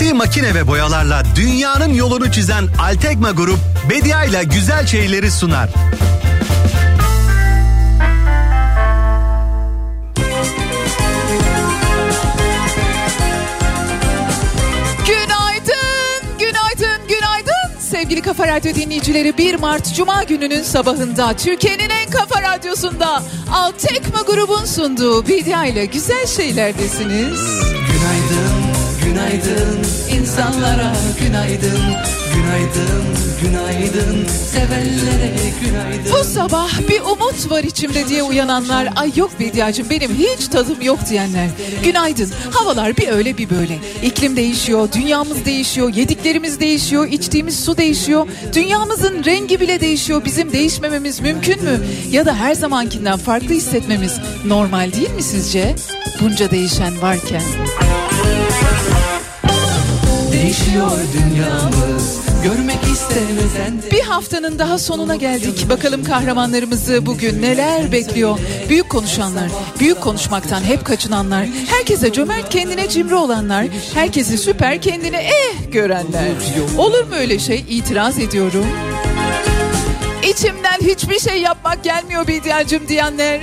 Ürettiği makine ve boyalarla dünyanın yolunu çizen Altekma Grup Bedia ile güzel şeyleri sunar. Günaydın, günaydın, günaydın sevgili Kafa Radyo dinleyicileri. 1 Mart Cuma gününün sabahında Türkiye'nin en kafa radyosunda Altekma grubun sunduğu Bedia ile güzel şeylerdesiniz. Günaydın, günaydın insanlara günaydın. Günaydın, günaydın sevenlere günaydın. Bu sabah bir umut var içimde diye uyananlar, ay yok Bediacığım benim hiç tadım yok diyenler. Günaydın. Havalar bir öyle bir böyle. İklim değişiyor, dünyamız değişiyor, yediklerimiz değişiyor, içtiğimiz su değişiyor. Dünyamızın rengi bile değişiyor. Bizim değişmememiz mümkün mü? Ya da her zamankinden farklı hissetmemiz normal değil mi sizce? Bunca değişen varken. Değişiyor dünyamız görmek istemeden de Bir haftanın daha sonuna geldik. Bakalım kahramanlarımızı bugün neler bekliyor? Büyük konuşanlar, büyük konuşmaktan hep kaçınanlar, herkese cömert kendine cimri olanlar, herkesi süper kendine eh görenler. Olur mu öyle şey? İtiraz ediyorum. İçimden hiçbir şey yapmak gelmiyor Bediacım diyenler.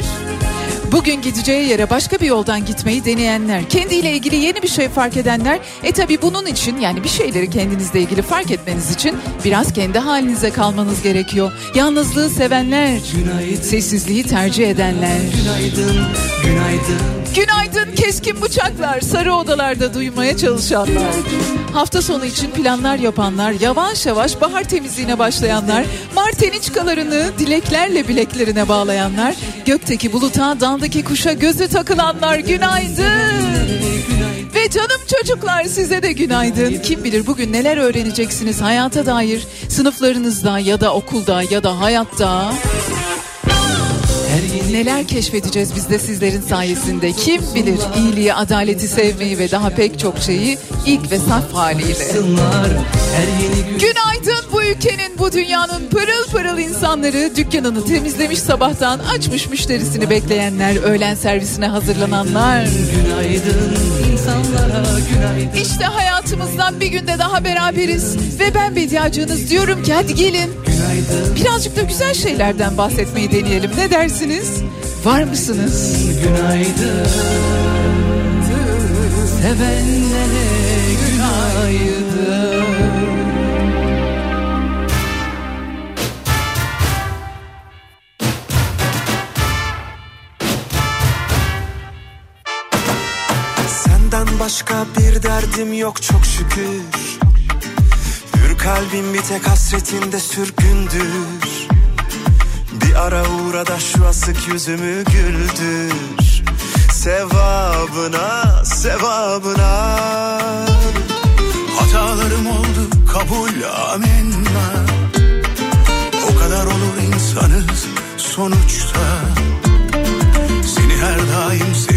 Bugün gideceği yere başka bir yoldan gitmeyi deneyenler, kendiyle ilgili yeni bir şey fark edenler, e tabi bunun için yani bir şeyleri kendinizle ilgili fark etmeniz için biraz kendi halinize kalmanız gerekiyor. Yalnızlığı sevenler, Günaydın. sessizliği tercih edenler. günaydın, günaydın. Günaydın keskin bıçaklar, sarı odalarda duymaya çalışanlar. Hafta sonu için planlar yapanlar, yavaş yavaş bahar temizliğine başlayanlar, marteniçkalarını dileklerle bileklerine bağlayanlar, gökteki buluta, daldaki kuşa gözü takılanlar günaydın. Ve canım çocuklar size de günaydın. Kim bilir bugün neler öğreneceksiniz hayata dair, sınıflarınızda ya da okulda ya da hayatta. Neler keşfedeceğiz biz de sizlerin sayesinde. Kim bilir iyiliği, adaleti sevmeyi ve daha pek çok şeyi ilk ve saf haliyle. gün ülkenin, bu dünyanın pırıl pırıl insanları dükkanını temizlemiş sabahtan açmış müşterisini bekleyenler, öğlen servisine hazırlananlar. İşte hayatımızdan bir günde daha beraberiz ve ben bediacınız diyorum ki hadi gelin birazcık da güzel şeylerden bahsetmeyi deneyelim. Ne dersiniz? Var mısınız? günaydın. Sevenlere Senden başka bir derdim yok çok şükür. Hür kalbim bir tek hasretinde sürgündür. Bir ara uğra da şu asık yüzümü güldür. Sevabına, sevabına. Hatalarım oldu kabul amenna. O kadar olur insanız sonuçta. Seni her daim sevdim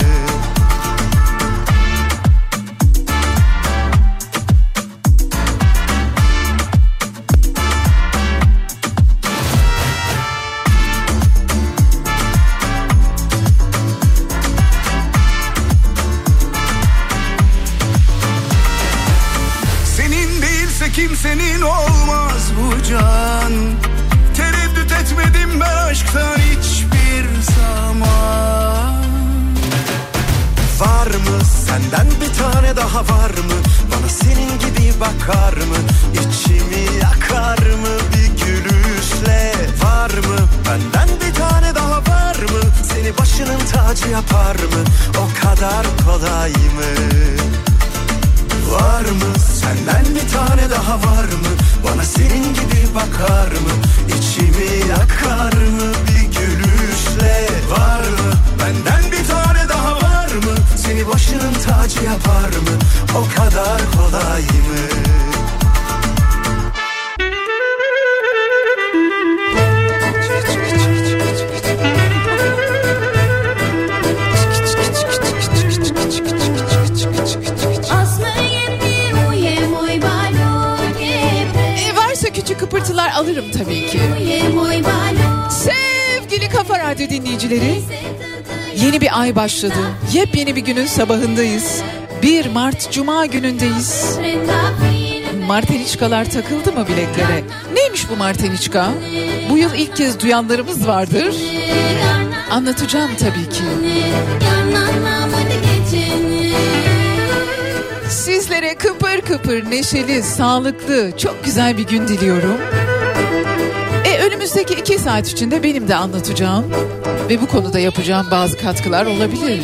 başladı. Yepyeni bir günün sabahındayız. 1 Mart Cuma günündeyiz. Marteniçkalar takıldı mı bileklere? Neymiş bu Marteniçka? Bu yıl ilk kez duyanlarımız vardır. Anlatacağım tabii ki. Sizlere kıpır kıpır, neşeli, sağlıklı, çok güzel bir gün diliyorum. Önümüzdeki iki saat içinde benim de anlatacağım ve bu konuda yapacağım bazı katkılar olabilir.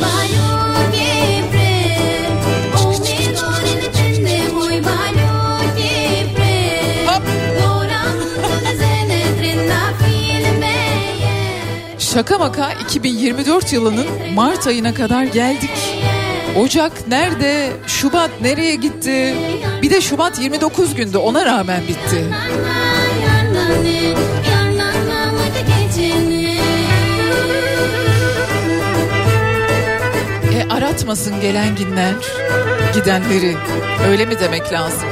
Şaka maka 2024 yılının Mart ayına kadar geldik. Ocak nerede? Şubat nereye gitti? Bir de Şubat 29 günde ona rağmen bitti. Unutmasın gelen günler gidenleri. Öyle mi demek lazım?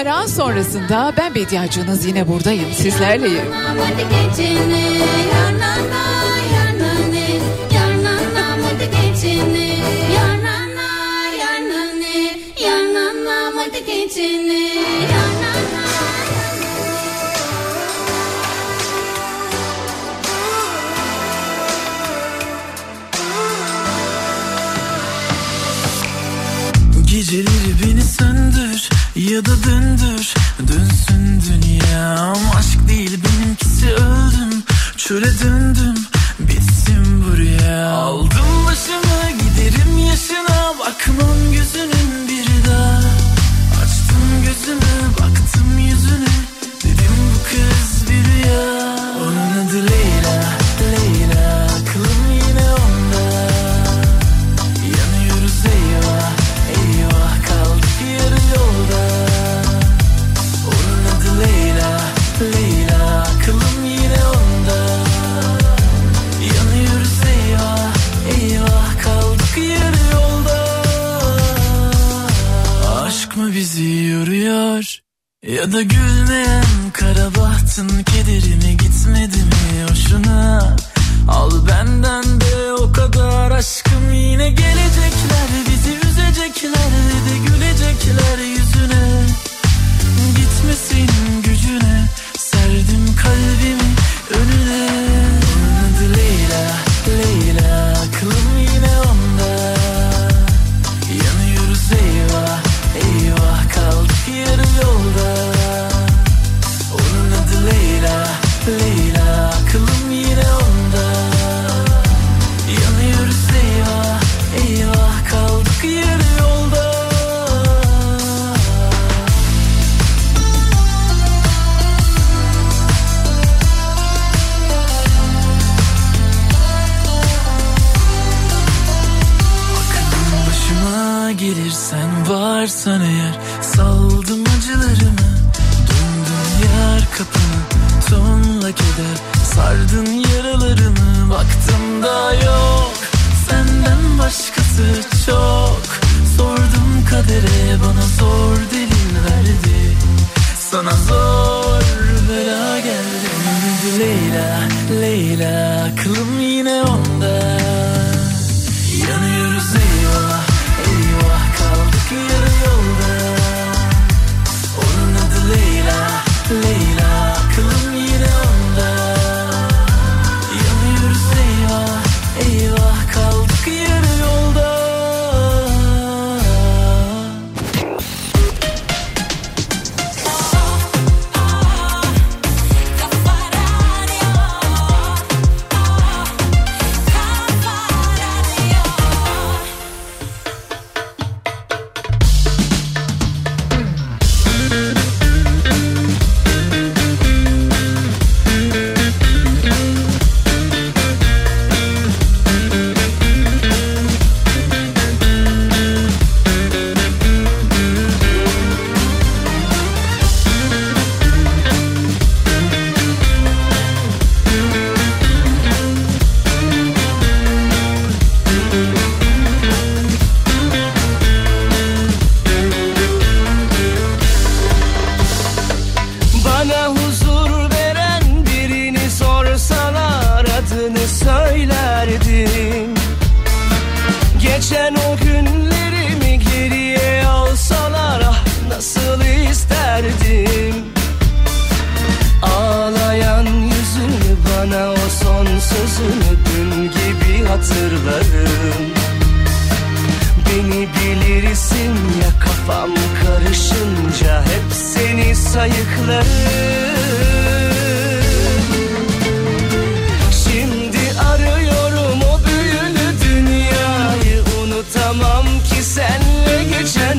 aran sonrasında ben Bediacığınız yine buradayım. Sizlerleyim. Hadi gecene,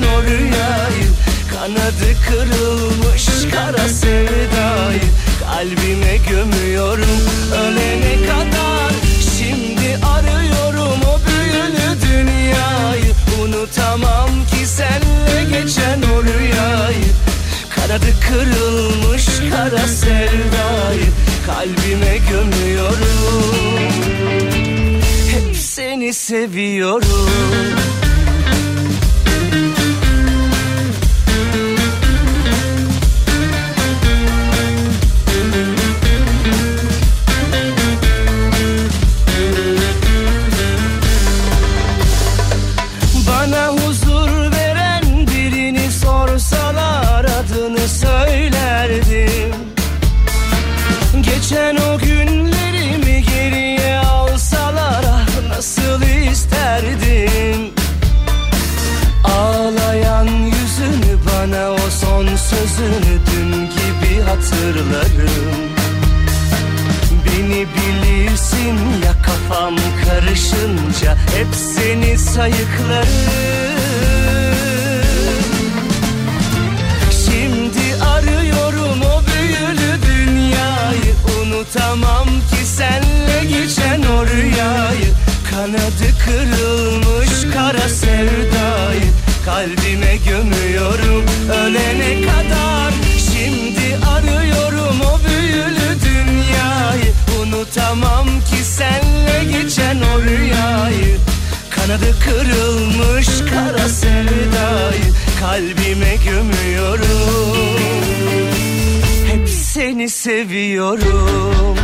geçen o rüyayı. Kanadı kırılmış kara sevdayı. Kalbime gömüyorum ölene kadar. Şimdi arıyorum o büyülü dünyayı. Unutamam ki senle geçen o rüyayı. Kanadı kırılmış kara sevdayı. Kalbime gömüyorum. Hep seni seviyorum gibi hatırlarım Beni bilirsin ya kafam karışınca hep seni sayıklarım. Şimdi arıyorum o büyülü dünyayı. Unutamam ki senle geçen o rüyayı. Kanadı kırılmış kara sevdayı. Kalbime gömüyorum ölene kadar arıyorum o büyülü dünyayı. Unutamam ki senle geçen o rüyayı. Kanadı kırılmış kara sevdayı. Kalbime gömüyorum. Hep seni seviyorum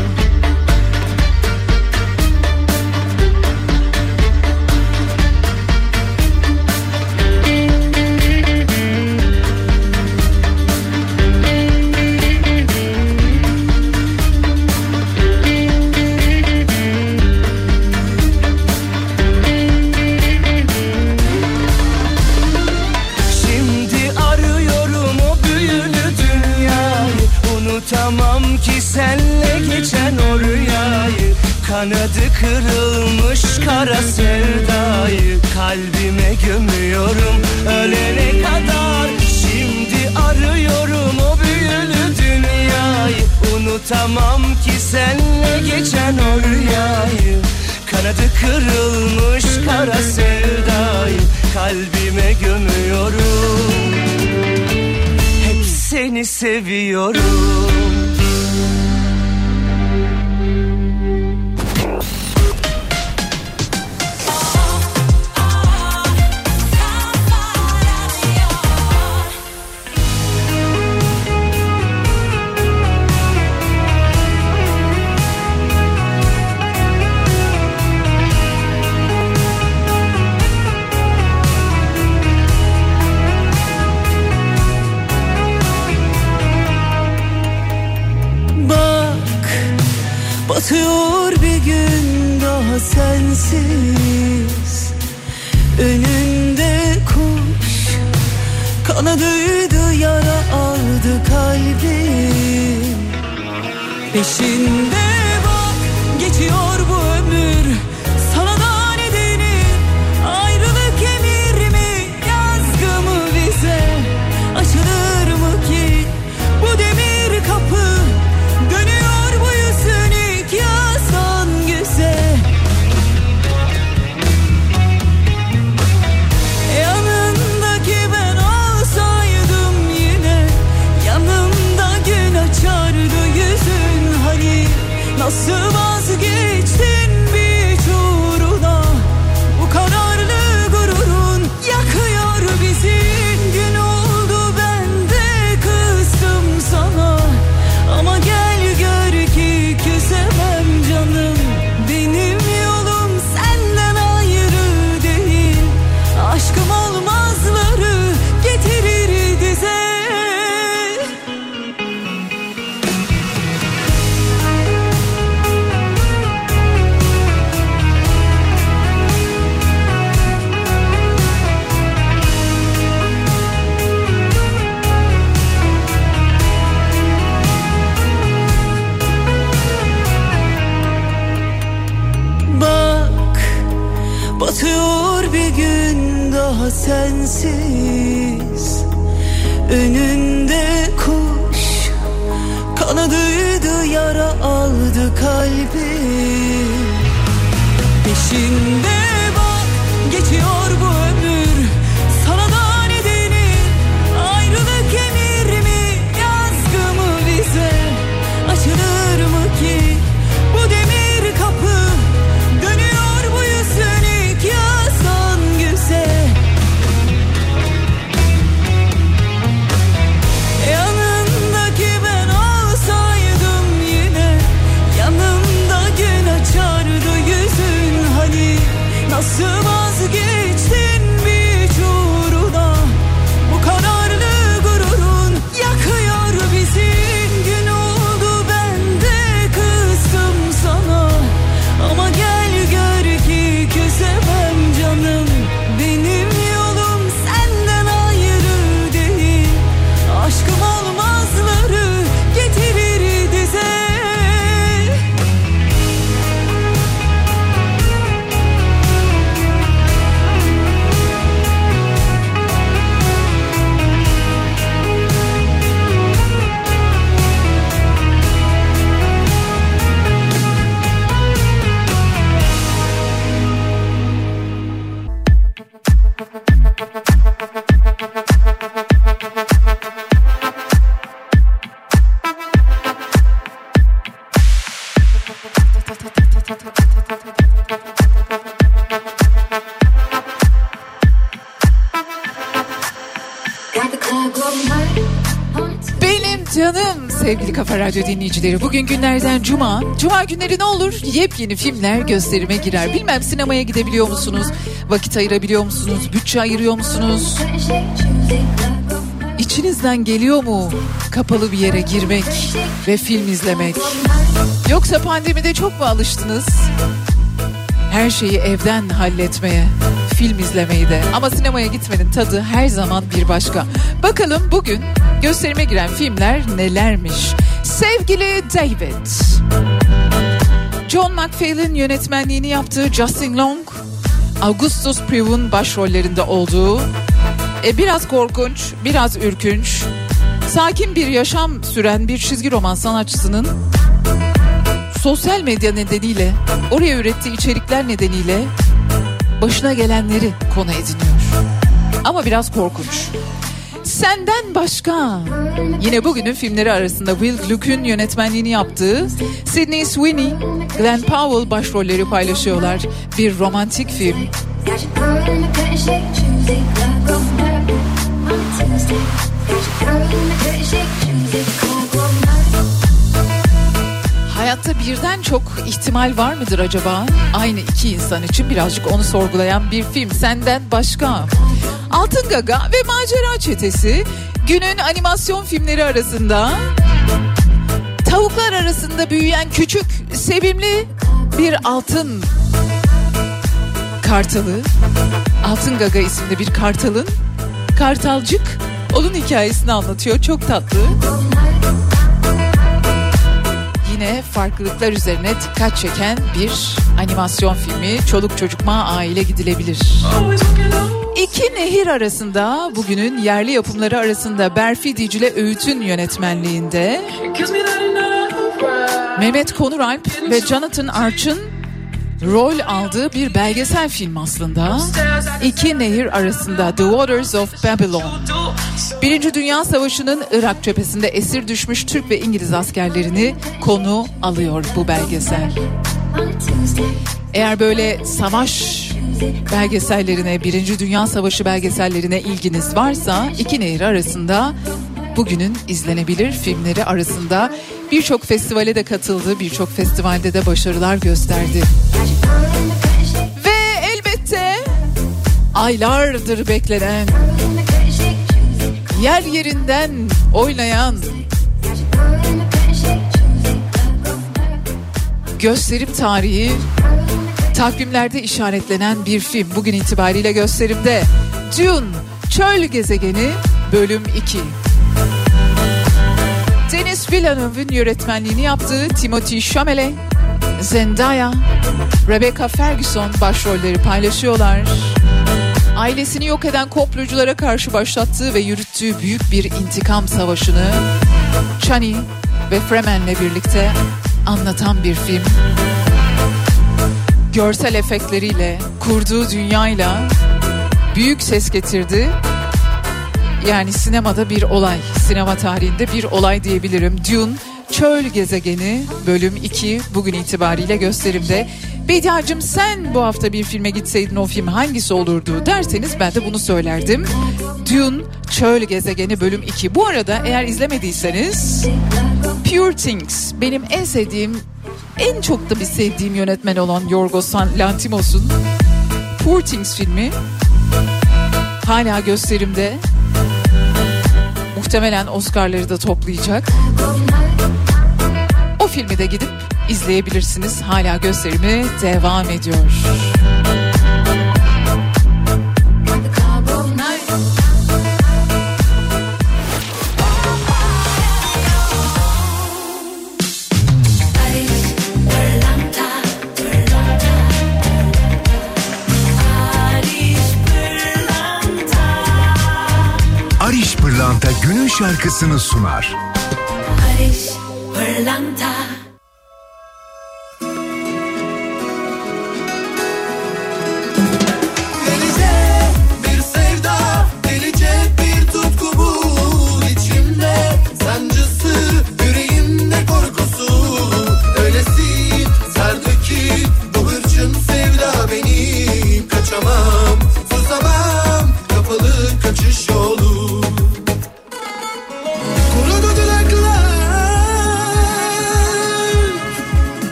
kırılmış kara sevdayı Kalbime gömüyorum. Ölene kadar Şimdi arıyorum o büyülü dünyayı. Unutamam ki senle geçen o rüyayı. Kanadı kırılmış kara sevdayı Kalbime gömüyorum. Hep seni seviyorum Radyo dinleyicileri. Bugün günlerden cuma. Cuma günleri ne olur? Yepyeni filmler gösterime girer. Bilmem sinemaya gidebiliyor musunuz? Vakit ayırabiliyor musunuz? Bütçe ayırıyor musunuz? İçinizden geliyor mu kapalı bir yere girmek ve film izlemek? Yoksa pandemide çok mu alıştınız? Her şeyi evden halletmeye, film izlemeyi de. Ama sinemaya gitmenin tadı her zaman bir başka. Bakalım bugün gösterime giren filmler nelermiş? Sevgili David. John McPhail'in yönetmenliğini yaptığı Justin Long, Augustus Prevo'nun başrollerinde olduğu e, biraz korkunç, biraz ürkünç, sakin bir yaşam süren bir çizgi roman sanatçısının sosyal medya nedeniyle, oraya ürettiği içerikler nedeniyle başına gelenleri konu ediniyor. Ama biraz korkunç. Senden başka. Yine bugünün filmleri arasında Will Gluck'un yönetmenliğini yaptığı Sydney Sweeney, Glenn Powell başrolleri paylaşıyorlar. Bir romantik film. Hayatta birden çok ihtimal var mıdır acaba? Aynı iki insan için birazcık onu sorgulayan bir film. Senden başka. Altın Gaga ve Macera Çetesi günün animasyon filmleri arasında tavuklar arasında büyüyen küçük, sevimli bir altın kartalı. Altın Gaga isimli bir kartalın kartalcık onun hikayesini anlatıyor. Çok tatlı. Yine farklılıklar üzerine dikkat çeken bir animasyon filmi. Çoluk çocuk ma aile gidilebilir. İki nehir arasında bugünün yerli yapımları arasında Berfi Dicle Öğüt'ün yönetmenliğinde Mehmet Konuralp ve Jonathan Arch'ın rol aldığı bir belgesel film aslında. İki nehir arasında The Waters of Babylon. Birinci Dünya Savaşı'nın Irak cephesinde esir düşmüş Türk ve İngiliz askerlerini konu alıyor bu belgesel. Eğer böyle savaş belgesellerine, Birinci Dünya Savaşı belgesellerine ilginiz varsa iki nehir arasında bugünün izlenebilir filmleri arasında birçok festivale de katıldı, birçok festivalde de başarılar gösterdi. Ve elbette aylardır beklenen, yer yerinden oynayan, gösterim tarihi takvimlerde işaretlenen bir film bugün itibariyle gösterimde. Dune Çöl Gezegeni bölüm 2. Denis Villeneuve'ün yönetmenliğini yaptığı Timothy Chalamet, Zendaya, Rebecca Ferguson başrolleri paylaşıyorlar. ailesini yok eden komploculara karşı başlattığı ve yürüttüğü büyük bir intikam savaşını Chani ve Fremen'le birlikte anlatan bir film. Görsel efektleriyle, kurduğu dünyayla büyük ses getirdi. Yani sinemada bir olay, sinema tarihinde bir olay diyebilirim. Dune Çöl Gezegeni bölüm 2 bugün itibariyle gösterimde. Bediacım sen bu hafta bir filme gitseydin o film hangisi olurdu derseniz ben de bunu söylerdim. Dune Çöl Gezegeni bölüm 2. Bu arada eğer izlemediyseniz Pure Things benim en sevdiğim en çok da bir sevdiğim yönetmen olan Yorgos Lantimos'un Poor Things filmi hala gösterimde. Muhtemelen Oscar'ları da toplayacak. O filmi de gidip izleyebilirsiniz. Hala gösterimi devam ediyor. Pırlanta günün şarkısını sunar. Barış Pırlanta. Delice bir sevda, delice bir tutku bu. İçimde Sancısı, yüreğimde korkusu. Öylesin sardı ki bu hırçın sevda beni Kaçamam, susamam, kapalı kaçış yolu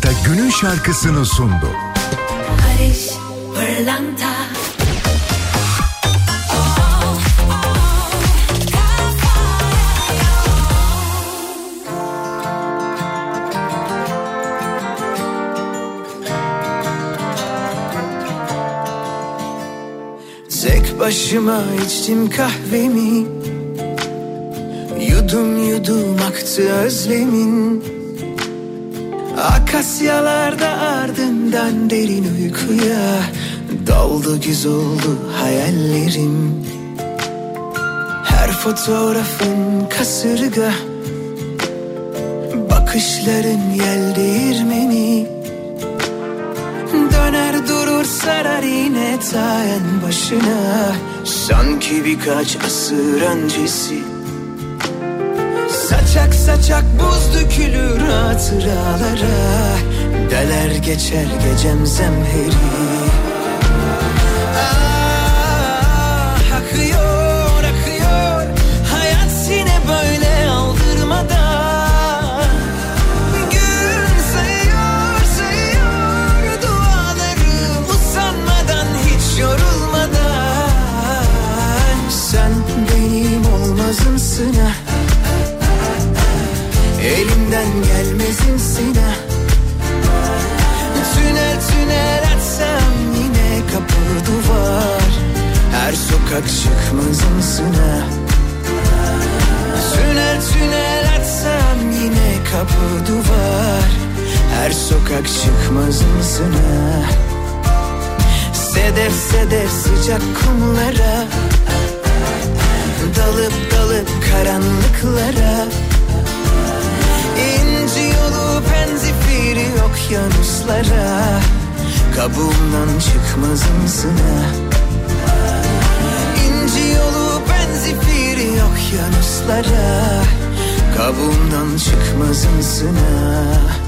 Pırlanta günün şarkısını sundu. Barış Pırlanta. Tek başıma içtim kahvemi. Yudum yudum aktı özlemin. Akasyalarda ardından derin uykuya Daldı güz oldu hayallerim. Her fotoğrafın kasırga Bakışların yel değirmeni. Döner durur sarar yine ta en başına. Sanki birkaç asır öncesi Saçak saçak buz dökülür hatıralara. Deler geçer gecem zemheri Elimden gelmezimsin ha Tünel tünel açsam yine kapı duvar. Her sokak çıkmazımsın ha Tünel tünel açsam yine kapı duvar. Her sokak çıkmazımsın ha Sedef sedef sıcak kumlara. Dalıp dalıp karanlıklara zifiri okyanuslara Kabuğundan çıkmazım sına İnci yolu benzifiri okyanuslara Kabuğundan çıkmazım sına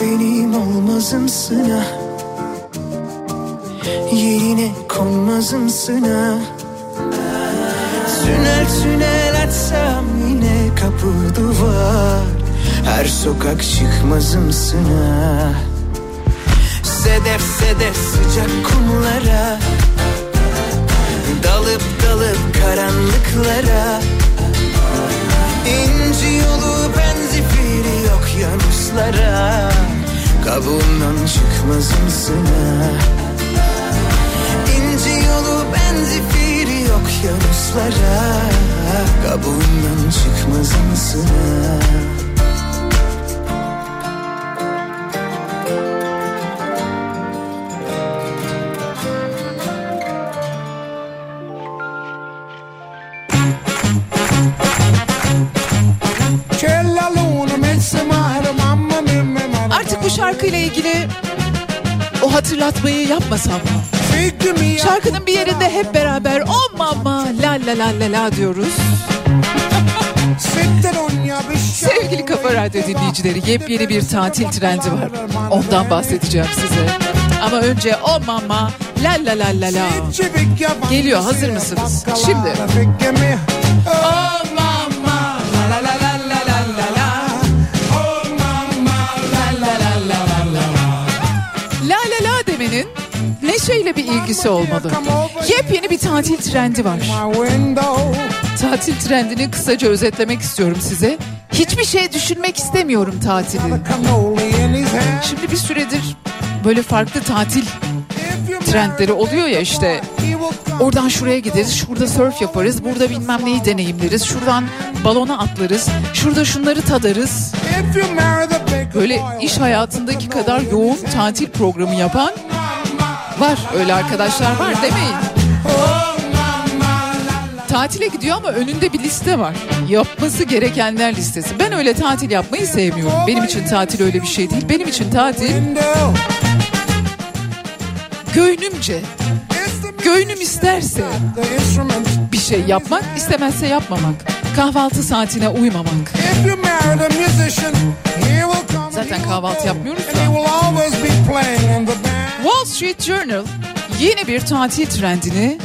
benim olmazımsın ha yerine konmazımsın ha Tünel tünel açsam yine kapı duvar. Her sokak çıkmazımsın ha Sedef sedef sıcak kumlara. Dalıp dalıp karanlıklara. İnci yolu benzifiri okyanuslara Kabuğundan çıkmazım sana İnci yolu ben zifiri okyanuslara Kabuğundan çıkmazım sana ilgili o hatırlatmayı yapmasam mı? Şarkının bir yerinde hep beraber oh mama la la la la la diyoruz. Sevgili Kafa Radyo dinleyicileri yepyeni bir tatil trendi var. Ondan bahsedeceğim size. Ama önce oh mama la la la la la. Geliyor hazır mısınız? Şimdi. Oh ilgisi olmalı. Yepyeni bir tatil trendi var. Tatil trendini kısaca özetlemek istiyorum size. Hiçbir şey düşünmek istemiyorum tatili. Şimdi bir süredir böyle farklı tatil trendleri oluyor ya işte. Oradan şuraya gideriz, şurada surf yaparız, burada bilmem neyi deneyimleriz, şuradan balona atlarız, şurada şunları tadarız. Böyle iş hayatındaki kadar yoğun tatil programı yapan var. Öyle arkadaşlar var demeyin. Tatile gidiyor ama önünde bir liste var. Yapması gerekenler listesi. Ben öyle tatil yapmayı sevmiyorum. Benim için tatil öyle bir şey değil. Benim için tatil gönlümce. Gönlüm isterse bir şey yapmak, istemezse yapmamak. Kahvaltı saatine uymamak. Zaten kahvaltı yapmıyoruz da. Wall Street Journal yeni bir tatil trendini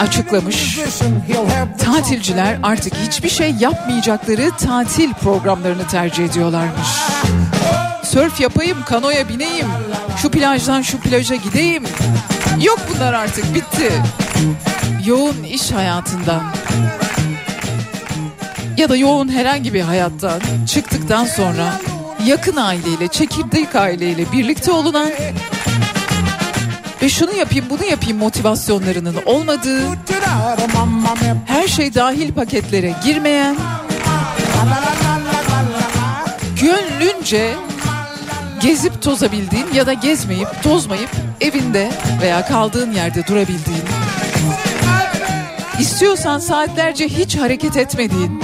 açıklamış. Tatilciler artık hiçbir şey yapmayacakları tatil programlarını tercih ediyorlarmış. Sörf yapayım, kanoya bineyim, şu plajdan şu plaja gideyim. Yok bunlar artık bitti. Yoğun iş hayatından ya da yoğun herhangi bir hayattan çıktıktan sonra yakın aileyle, çekirdek aileyle birlikte olunan ve şunu yapayım bunu yapayım motivasyonlarının olmadığı her şey dahil paketlere girmeyen gönlünce gezip tozabildiğin ya da gezmeyip tozmayıp evinde veya kaldığın yerde durabildiğin istiyorsan saatlerce hiç hareket etmediğin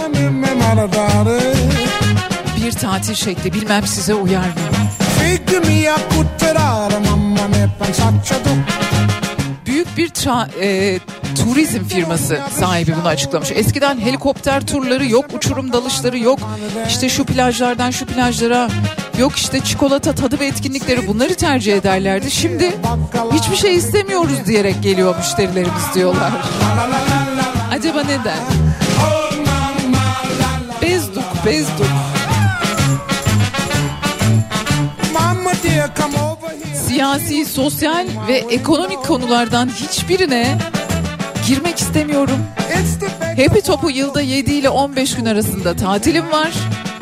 bir tatil şekli bilmem size uyar mı? Büyük bir tra- e, turizm firması sahibi bunu açıklamış. Eskiden helikopter turları yok, uçurum dalışları yok. İşte şu plajlardan şu plajlara yok işte çikolata tadı ve etkinlikleri bunları tercih ederlerdi. Şimdi hiçbir şey istemiyoruz diyerek geliyor müşterilerimiz diyorlar. Acaba neden? Bezduk, bezduk. Siyasi, sosyal ve ekonomik konulardan hiçbirine girmek istemiyorum. Happy Top'u yılda 7 ile 15 gün arasında tatilim var.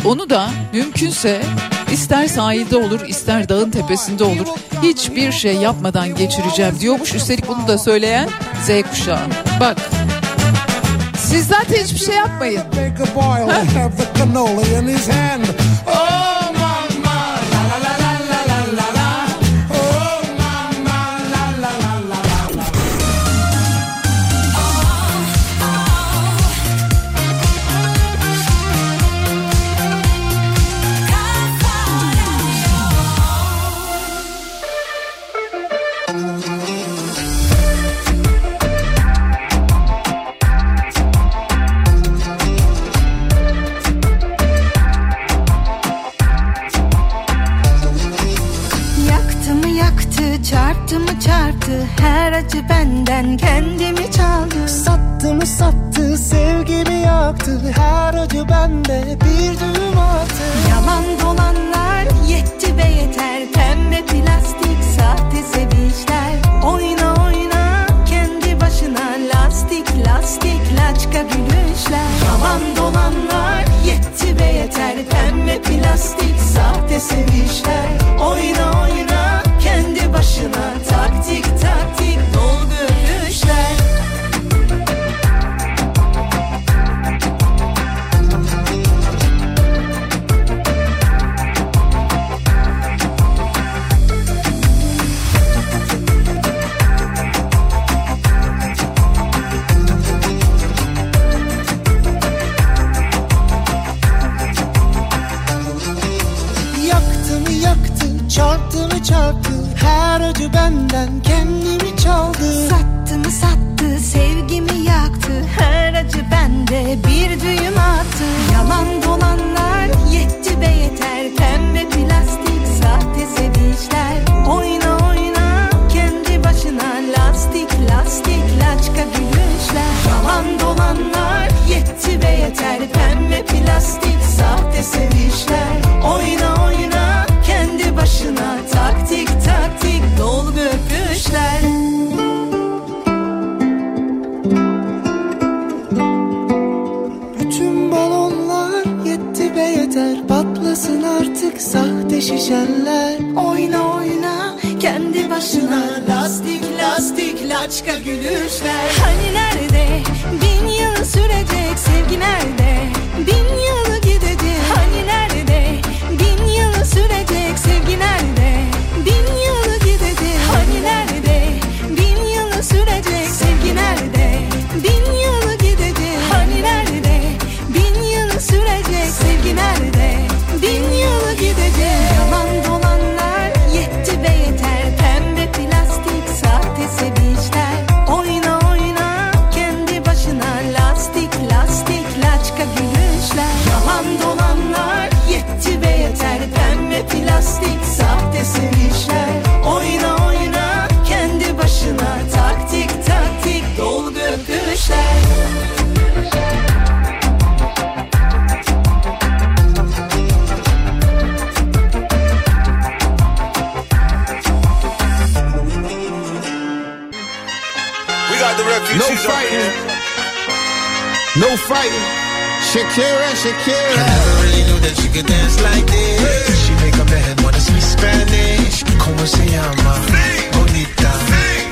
Onu da mümkünse ister sahilde olur ister dağın tepesinde olur. Hiçbir şey yapmadan geçireceğim diyormuş. Üstelik bunu da söyleyen Z kuşağı. Bak siz zaten hiçbir şey yapmayın. Benden kendimi çaldı Sattı mı sattı sevgimi yaktı? Her acı bende bir düğüm attı. Yalan dolanlar yetti be yeter. Pembe plastik sahte sevişler Oyna oyna kendi başına Lastik lastik laçka gülüşler. Yalan dolanlar yetti be yeter. Pembe plastik sahte sevişler Acı benden kendimi çaldı. Sattı mı sattı sevgimi yaktı? Her acı bende bir düğüm attı. Yalan dolanlar yetti be yeter. Pembe plastik sahte sevişler Oyna oyna kendi başına Lastik lastik laçka gülüşler. Yalan dolanlar yetti be yeter. Pembe plastik sahte sevişler şişeler Oyna oyna kendi başına lastik lastik laçka gülüşler. Hani nerede? Bin yıl sürecek sevgi nerede? Bin yıl No fighting. Shakira, Shakira. I never really knew that she could dance like this. She make a man wanna speak Spanish. Como se llama? Bonita.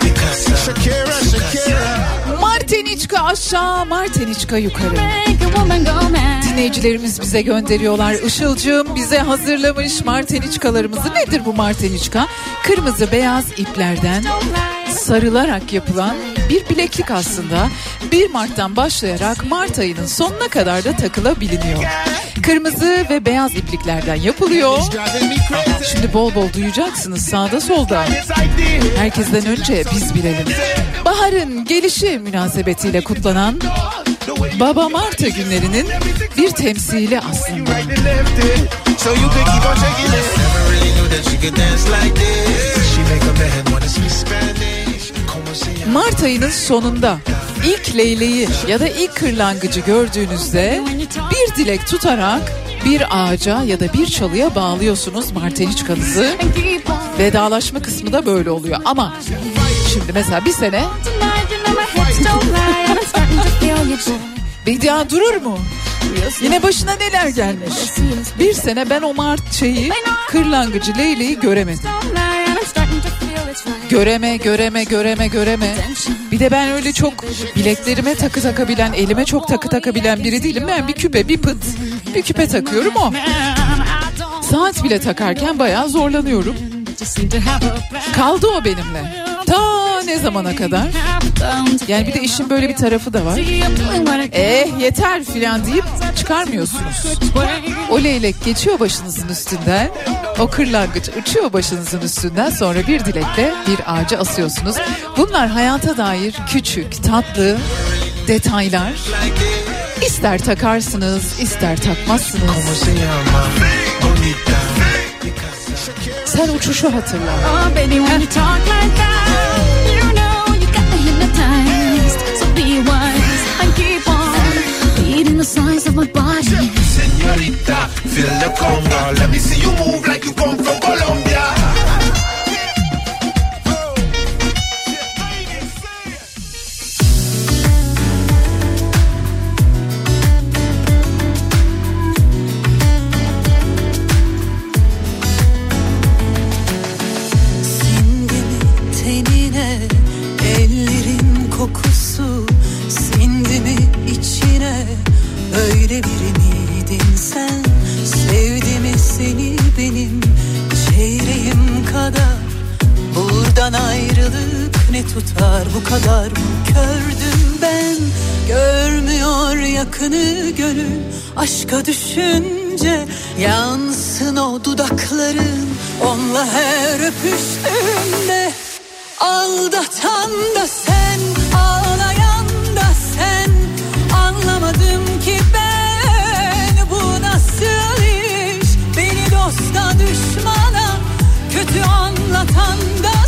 Picasa. Shakira, Shakira. Martiniçka aşağı, Martiniçka yukarı. Dinleyicilerimiz bize gönderiyorlar. Işılcığım bize hazırlamış Martiniçkalarımızı. Nedir bu Martiniçka? Kırmızı beyaz iplerden sarılarak yapılan bir bileklik aslında. 1 Mart'tan başlayarak Mart ayının sonuna kadar da takılabiliniyor. Kırmızı ve beyaz ipliklerden yapılıyor. Şimdi bol bol duyacaksınız sağda solda. Herkesten önce biz bilelim. Baharın gelişi münasebetiyle kutlanan Baba Marta günlerinin bir temsili aslında. Mart ayının sonunda ilk leyleği ya da ilk kırlangıcı gördüğünüzde bir dilek tutarak bir ağaca ya da bir çalıya bağlıyorsunuz marteniçkanızı. Vedalaşma kısmı da böyle oluyor ama şimdi mesela bir sene Bedia durur mu? Yine başına neler gelmiş? Bir sene ben o Mart şeyi kırlangıcı leyleği göremedim. Göreme göreme göreme göreme. Bir de ben öyle çok bileklerime takı takabilen, elime çok takı takabilen biri değilim. Ben bir küpe, bir pıt, bir küpe takıyorum o. Saat bile takarken bayağı zorlanıyorum. Kaldı o benimle. Ta ne zamana kadar? Yani bir de işin böyle bir tarafı da var. Eh yeter filan deyip çıkarmıyorsunuz. O leylek geçiyor başınızın üstünden. O kırlangıç uçuyor başınızın üstünden. Sonra bir dilekle bir ağaca asıyorsunuz. Bunlar hayata dair küçük, tatlı detaylar. İster takarsınız, ister takmazsınız. Sen uçuşu hatırla. My body. Señorita, feel the conga. Let me see you move like you come from Colombia. Buradan ayrılık ne tutar bu kadar? Mı kördüm ben Görmüyor yakını gönül. Aşka düşünce Yansın o dudakların. Onunla her öpüştüğünde Aldatan da sen ağlayan da sen. Anlamadım ki ben bu nasıl iş? Beni dosta düşmana kötü anlatan da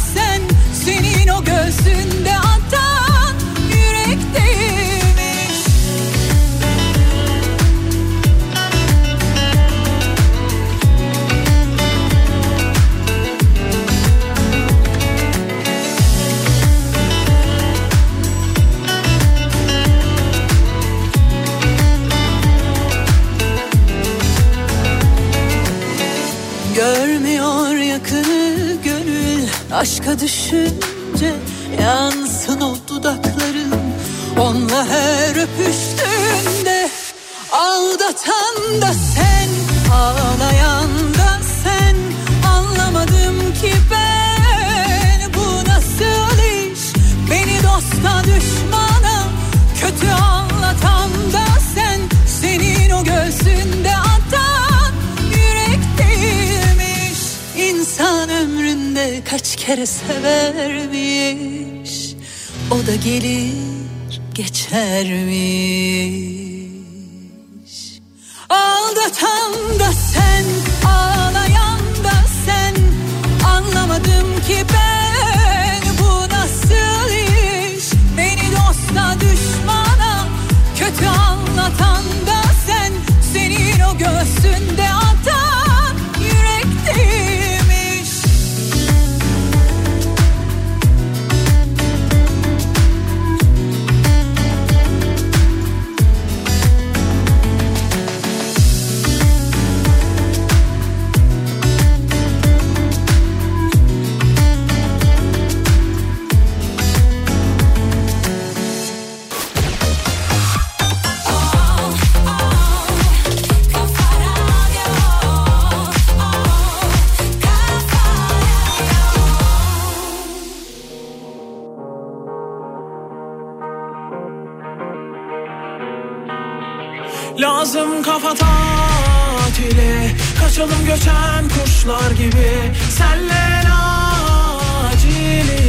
Senin o gözünde atan yürekteymiş. Görmüyor yakını aşka düşünce Yansın o dudakların. Onunla her öpüştüğünde Aldatan da sen ağlayan da sen. Anlamadım ki ben bu nasıl iş? Beni dosta düşmana kötü anlatan da sen. Senin o göğsünde kaç kere severmiş O da gelir geçermiş. Aldatan da sen ağlayan da sen Anlamadım ki ben Şafata tatile Kaçalım göçen kuşlar gibi. Senle acilimden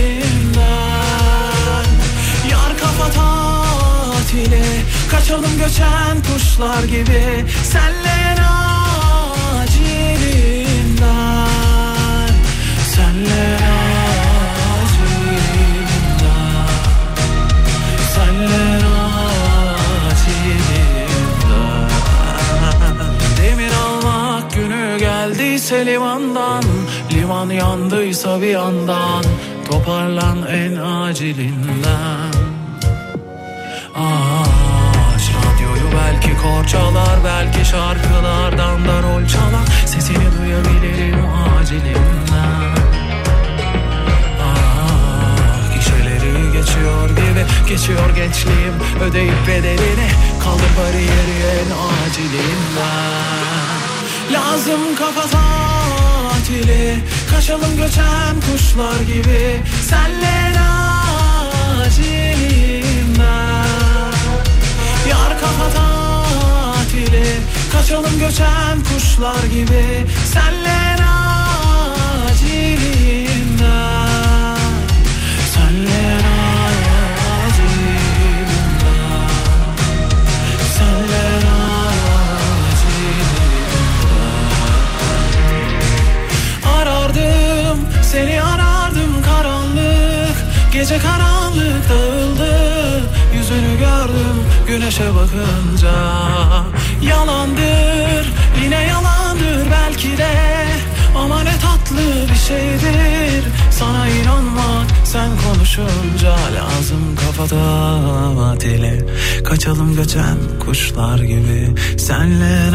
Yar kafa tatile Kaçalım göçen kuşlar gibi. Senle acilimden Senle geldiyse limandan Liman yandıysa bir yandan Toparlan en acilinden. Aç radyoyu belki kor çalar Belki şarkılardan da rol çalar. Sesini duyabilirim acilinden. Ah gişeleri geçiyor gibi Geçiyor gençliğim ödeyip bedelini Kaldır bariyeri en acilinden Lazım kafa tatili. Kaçalım göçen kuşlar gibi. Senle acilinden Yar kafa tatili. Kaçalım göçen kuşlar gibi. Senle Gece karanlık dağıldı Yüzünü gördüm güneşe bakınca. Yalandır yine yalandır belki de Ama ne tatlı bir şeydir. Sana inanmak sen konuşunca Lazım kafada atili Kaçalım göçen kuşlar gibi Senle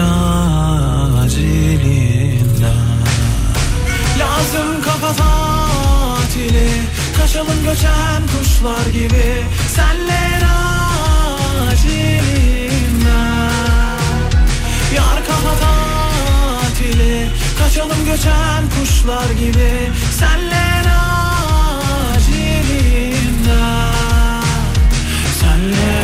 acilinden Lazım kafa tatili Kaçalım göçen kuşlar gibi. Senle acilinden Yar kafa tatili. Kaçalım göçen kuşlar gibi. Senle acilinden Senle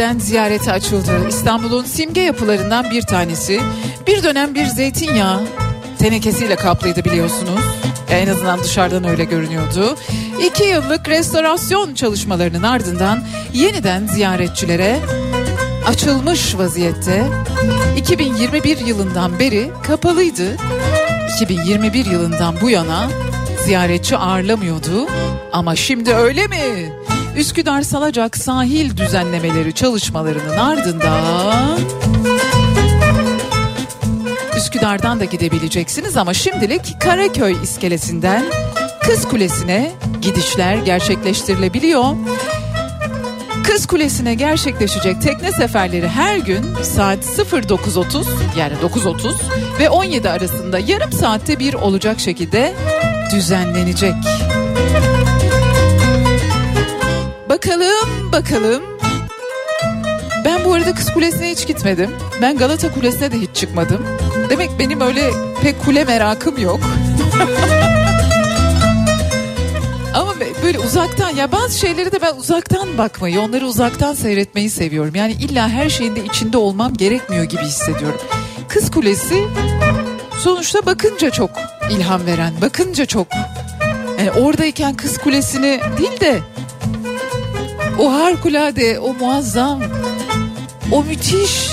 yeniden ziyarete açıldı. İstanbul'un simge yapılarından bir tanesi. Bir dönem bir zeytinyağı tenekesiyle kaplıydı biliyorsunuz. En azından dışarıdan öyle görünüyordu. İki yıllık restorasyon çalışmalarının ardından yeniden ziyaretçilere açılmış vaziyette. 2021 yılından beri kapalıydı. 2021 yılından bu yana ziyaretçi ağırlamıyordu. Ama şimdi öyle mi? Üsküdar Salacak sahil düzenlemeleri çalışmalarının ardından Üsküdar'dan da gidebileceksiniz ama şimdilik Karaköy iskelesinden Kız Kulesi'ne gidişler gerçekleştirilebiliyor. Kız Kulesi'ne gerçekleşecek tekne seferleri her gün saat 09.30 yani 9.30 ve 17 arasında yarım saatte bir olacak şekilde düzenlenecek. Bakalım bakalım. Ben bu arada Kız Kulesi'ne hiç gitmedim. Ben Galata Kulesi'ne de hiç çıkmadım. Demek benim öyle pek kule merakım yok. Ama böyle uzaktan ya bazı şeyleri de ben uzaktan bakmayı, onları uzaktan seyretmeyi seviyorum. Yani illa her şeyin de içinde olmam gerekmiyor gibi hissediyorum. Kız Kulesi sonuçta bakınca çok ilham veren, bakınca çok yani oradayken Kız Kulesi'ni değil de o harikulade, o muazzam, o müthiş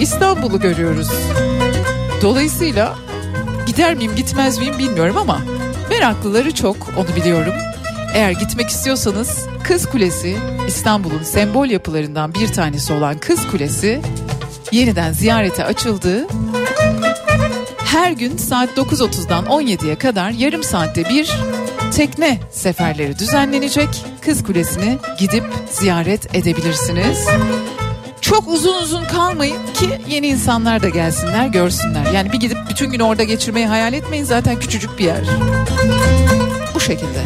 İstanbul'u görüyoruz. Dolayısıyla gider miyim gitmez miyim bilmiyorum ama meraklıları çok onu biliyorum. Eğer gitmek istiyorsanız Kız Kulesi İstanbul'un sembol yapılarından bir tanesi olan Kız Kulesi yeniden ziyarete açıldı. Her gün saat 9.30'dan 17'ye kadar yarım saatte bir tekne seferleri düzenlenecek. Kız Kulesi'ni gidip ziyaret edebilirsiniz. Çok uzun uzun kalmayın ki yeni insanlar da gelsinler görsünler. Yani bir gidip bütün günü orada geçirmeyi hayal etmeyin zaten küçücük bir yer. Bu şekilde.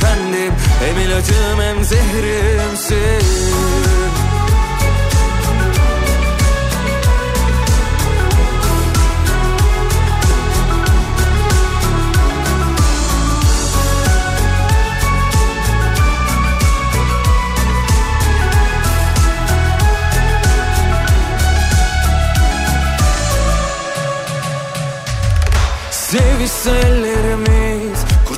Tükendim Hem ilacım hem zehrimsin. Sevişse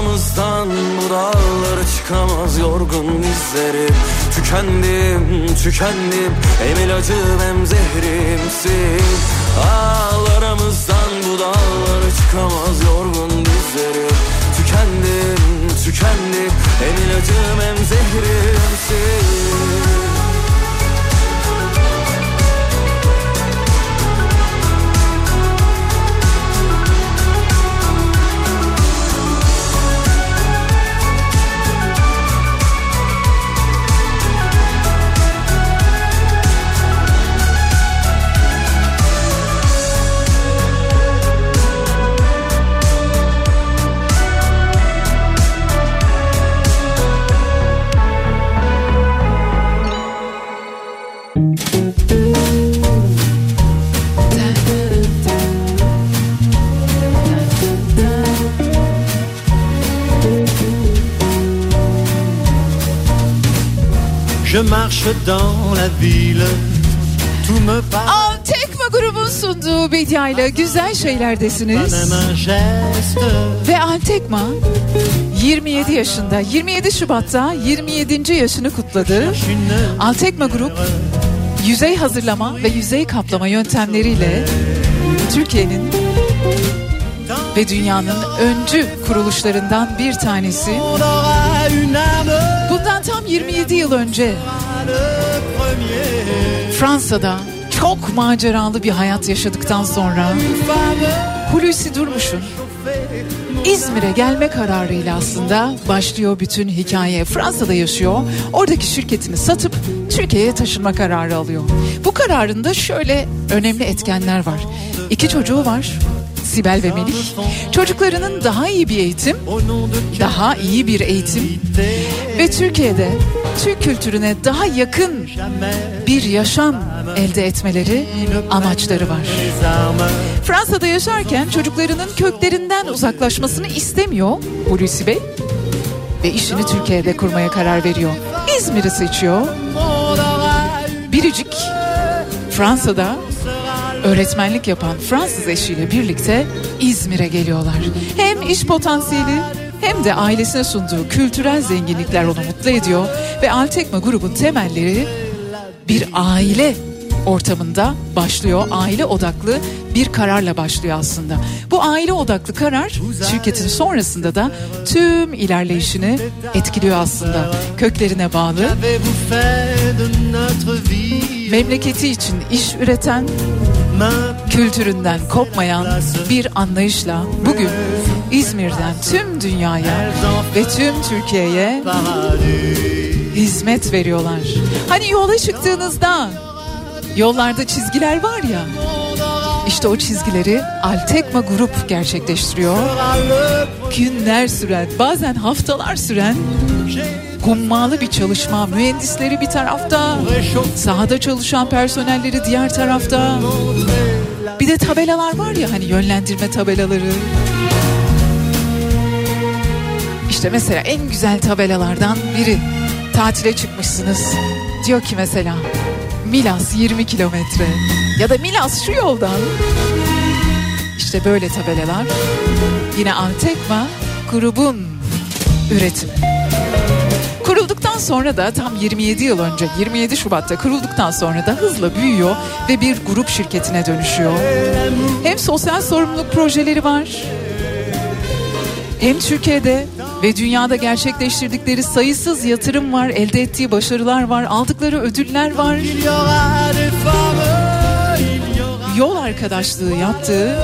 Ağlarımızdan bu dağlara çıkamaz yorgun dizleri Tükendim, tükendim Hem ilacım hem zehrimsin. Ağlarımızdan bu dağlara çıkamaz yorgun dizleri Tükendim, tükendim Hem ilacım hem zehrimsin Je marche dans la ville, tout me paraît Tekma grubun sunduğu Bedia ile güzel şeylerdesiniz. Ve Altekma 27 yaşında 27 Şubat'ta 27. yaşını kutladı. Altekma Grup yüzey hazırlama ve yüzey kaplama yöntemleriyle Türkiye'nin ve dünyanın öncü kuruluşlarından bir tanesi. Bundan tam 27 yıl önce Fransa'da çok maceralı bir hayat yaşadıktan sonra Hulusi Durmuş'un İzmir'e gelme kararıyla aslında başlıyor bütün hikaye. Fransa'da yaşıyor. Oradaki şirketini satıp Türkiye'ye taşınma kararı alıyor. Bu kararında şöyle önemli etkenler var. İki çocuğu var. Sibel ve Melih. Çocuklarının daha iyi bir eğitim, daha iyi bir eğitim ve Türkiye'de Türk kültürüne daha yakın bir yaşam elde etmeleri amaçları var. Fransa'da yaşarken çocuklarının köklerinden uzaklaşmasını istemiyor Hulusi Bey ve işini Türkiye'de kurmaya karar veriyor. İzmir'i seçiyor. Biricik Fransa'da öğretmenlik yapan Fransız eşiyle birlikte İzmir'e geliyorlar. Hem iş potansiyeli hem de ailesine sunduğu kültürel zenginlikler onu mutlu ediyor ve Altekma grubun temelleri bir aile ortamında başlıyor. Aile odaklı bir kararla başlıyor aslında. Bu aile odaklı karar şirketin sonrasında da tüm ilerleyişini etkiliyor aslında. Köklerine bağlı. Memleketi için iş üreten, kültüründen kopmayan bir anlayışla bugün İzmir'den tüm dünyaya ve tüm Türkiye'ye hizmet veriyorlar. Hani yola çıktığınızda Yollarda çizgiler var ya. İşte o çizgileri Altekma Grup gerçekleştiriyor. Günler süren, bazen haftalar süren hummalı bir çalışma. Mühendisleri bir tarafta, sahada çalışan personelleri diğer tarafta. Bir de tabelalar var ya hani yönlendirme tabelaları. İşte mesela en güzel tabelalardan biri. Tatile çıkmışsınız. Diyor ki mesela Milas 20 kilometre ya da Milas şu yoldan. İşte böyle tabelalar. Yine Antekma grubun üretimi. Kurulduktan sonra da tam 27 yıl önce 27 Şubat'ta kurulduktan sonra da hızla büyüyor ve bir grup şirketine dönüşüyor. Hem sosyal sorumluluk projeleri var hem Türkiye'de ve dünyada gerçekleştirdikleri sayısız yatırım var, elde ettiği başarılar var, aldıkları ödüller var. Yol arkadaşlığı yaptığı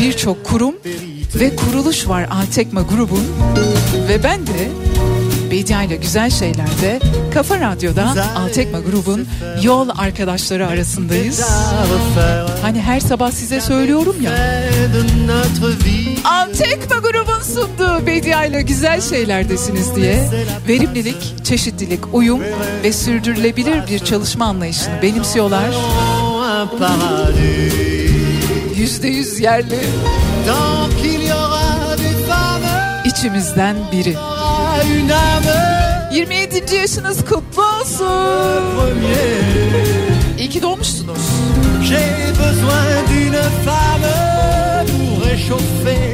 birçok kurum ve kuruluş var Altekma grubun ve ben de Bedia ile Güzel Şeyler'de Kafa Radyo'da Altekma grubun yol arkadaşları arasındayız. Hani her sabah size söylüyorum ya. Altekma grubun sunduğu Bedia ile Güzel Şeyler'desiniz diye verimlilik, çeşitlilik, uyum ve sürdürülebilir bir çalışma anlayışını benimsiyorlar. Yüzde yüz yerli. İçimizden biri. 27. yaşınız kutlu olsun. İyi ki doğmuşsunuz. J'ai besoin d'une femme pour réchauffer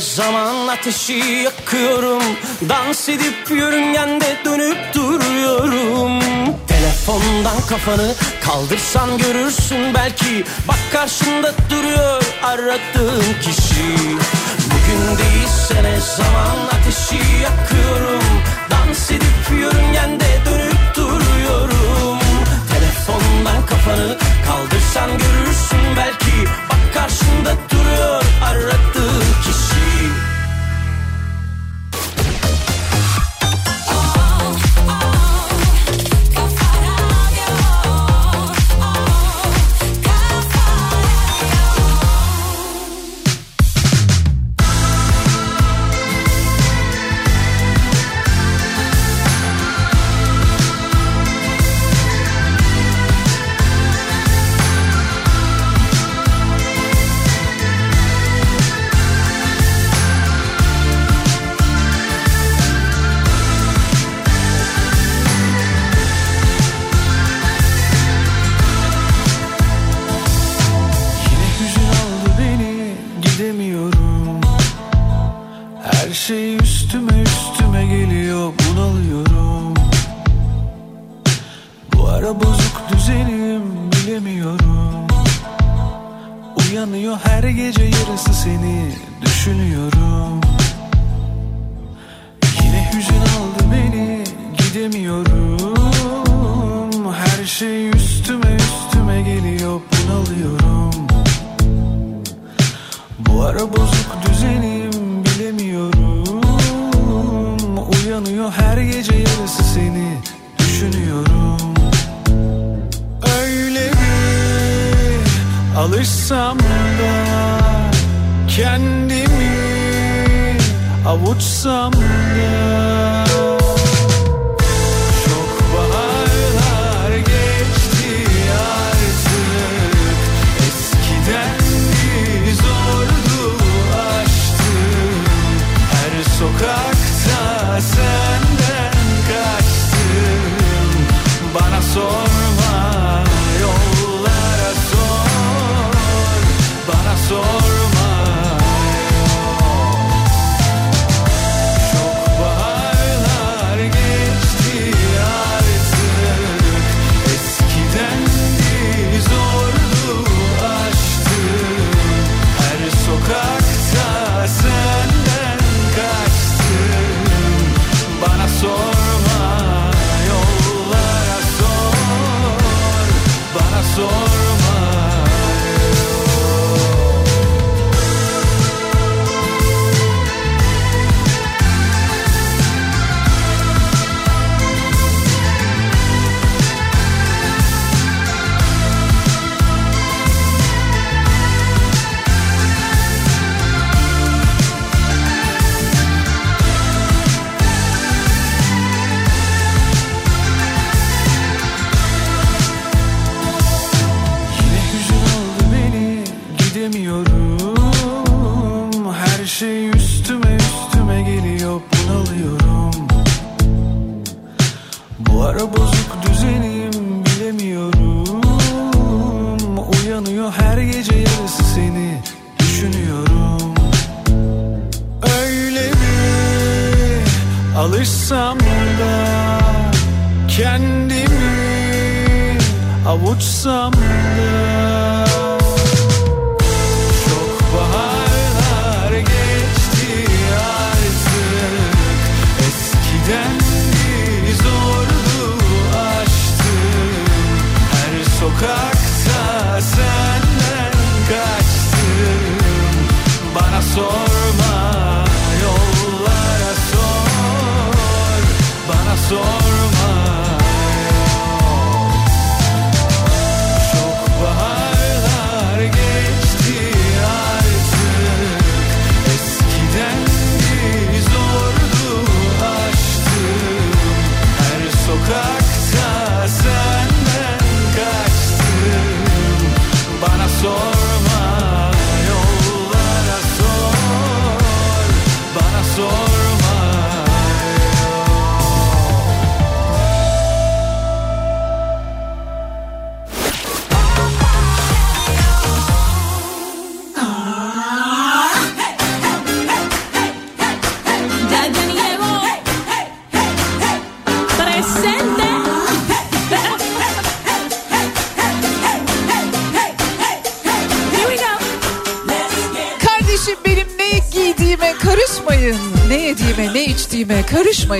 zaman ateşi yakıyorum. Dans edip yörüngende dönüp duruyorum. Telefondan kafanı kaldırsan görürsün belki. Bak karşında duruyor aradığım kişi. Bugün değilse ne zaman ateşi yakıyorum. Dans edip yörüngende dönüp duruyorum. Telefondan kafanı kaldırsan görürsün belki. Bak karşında duruyor aradığım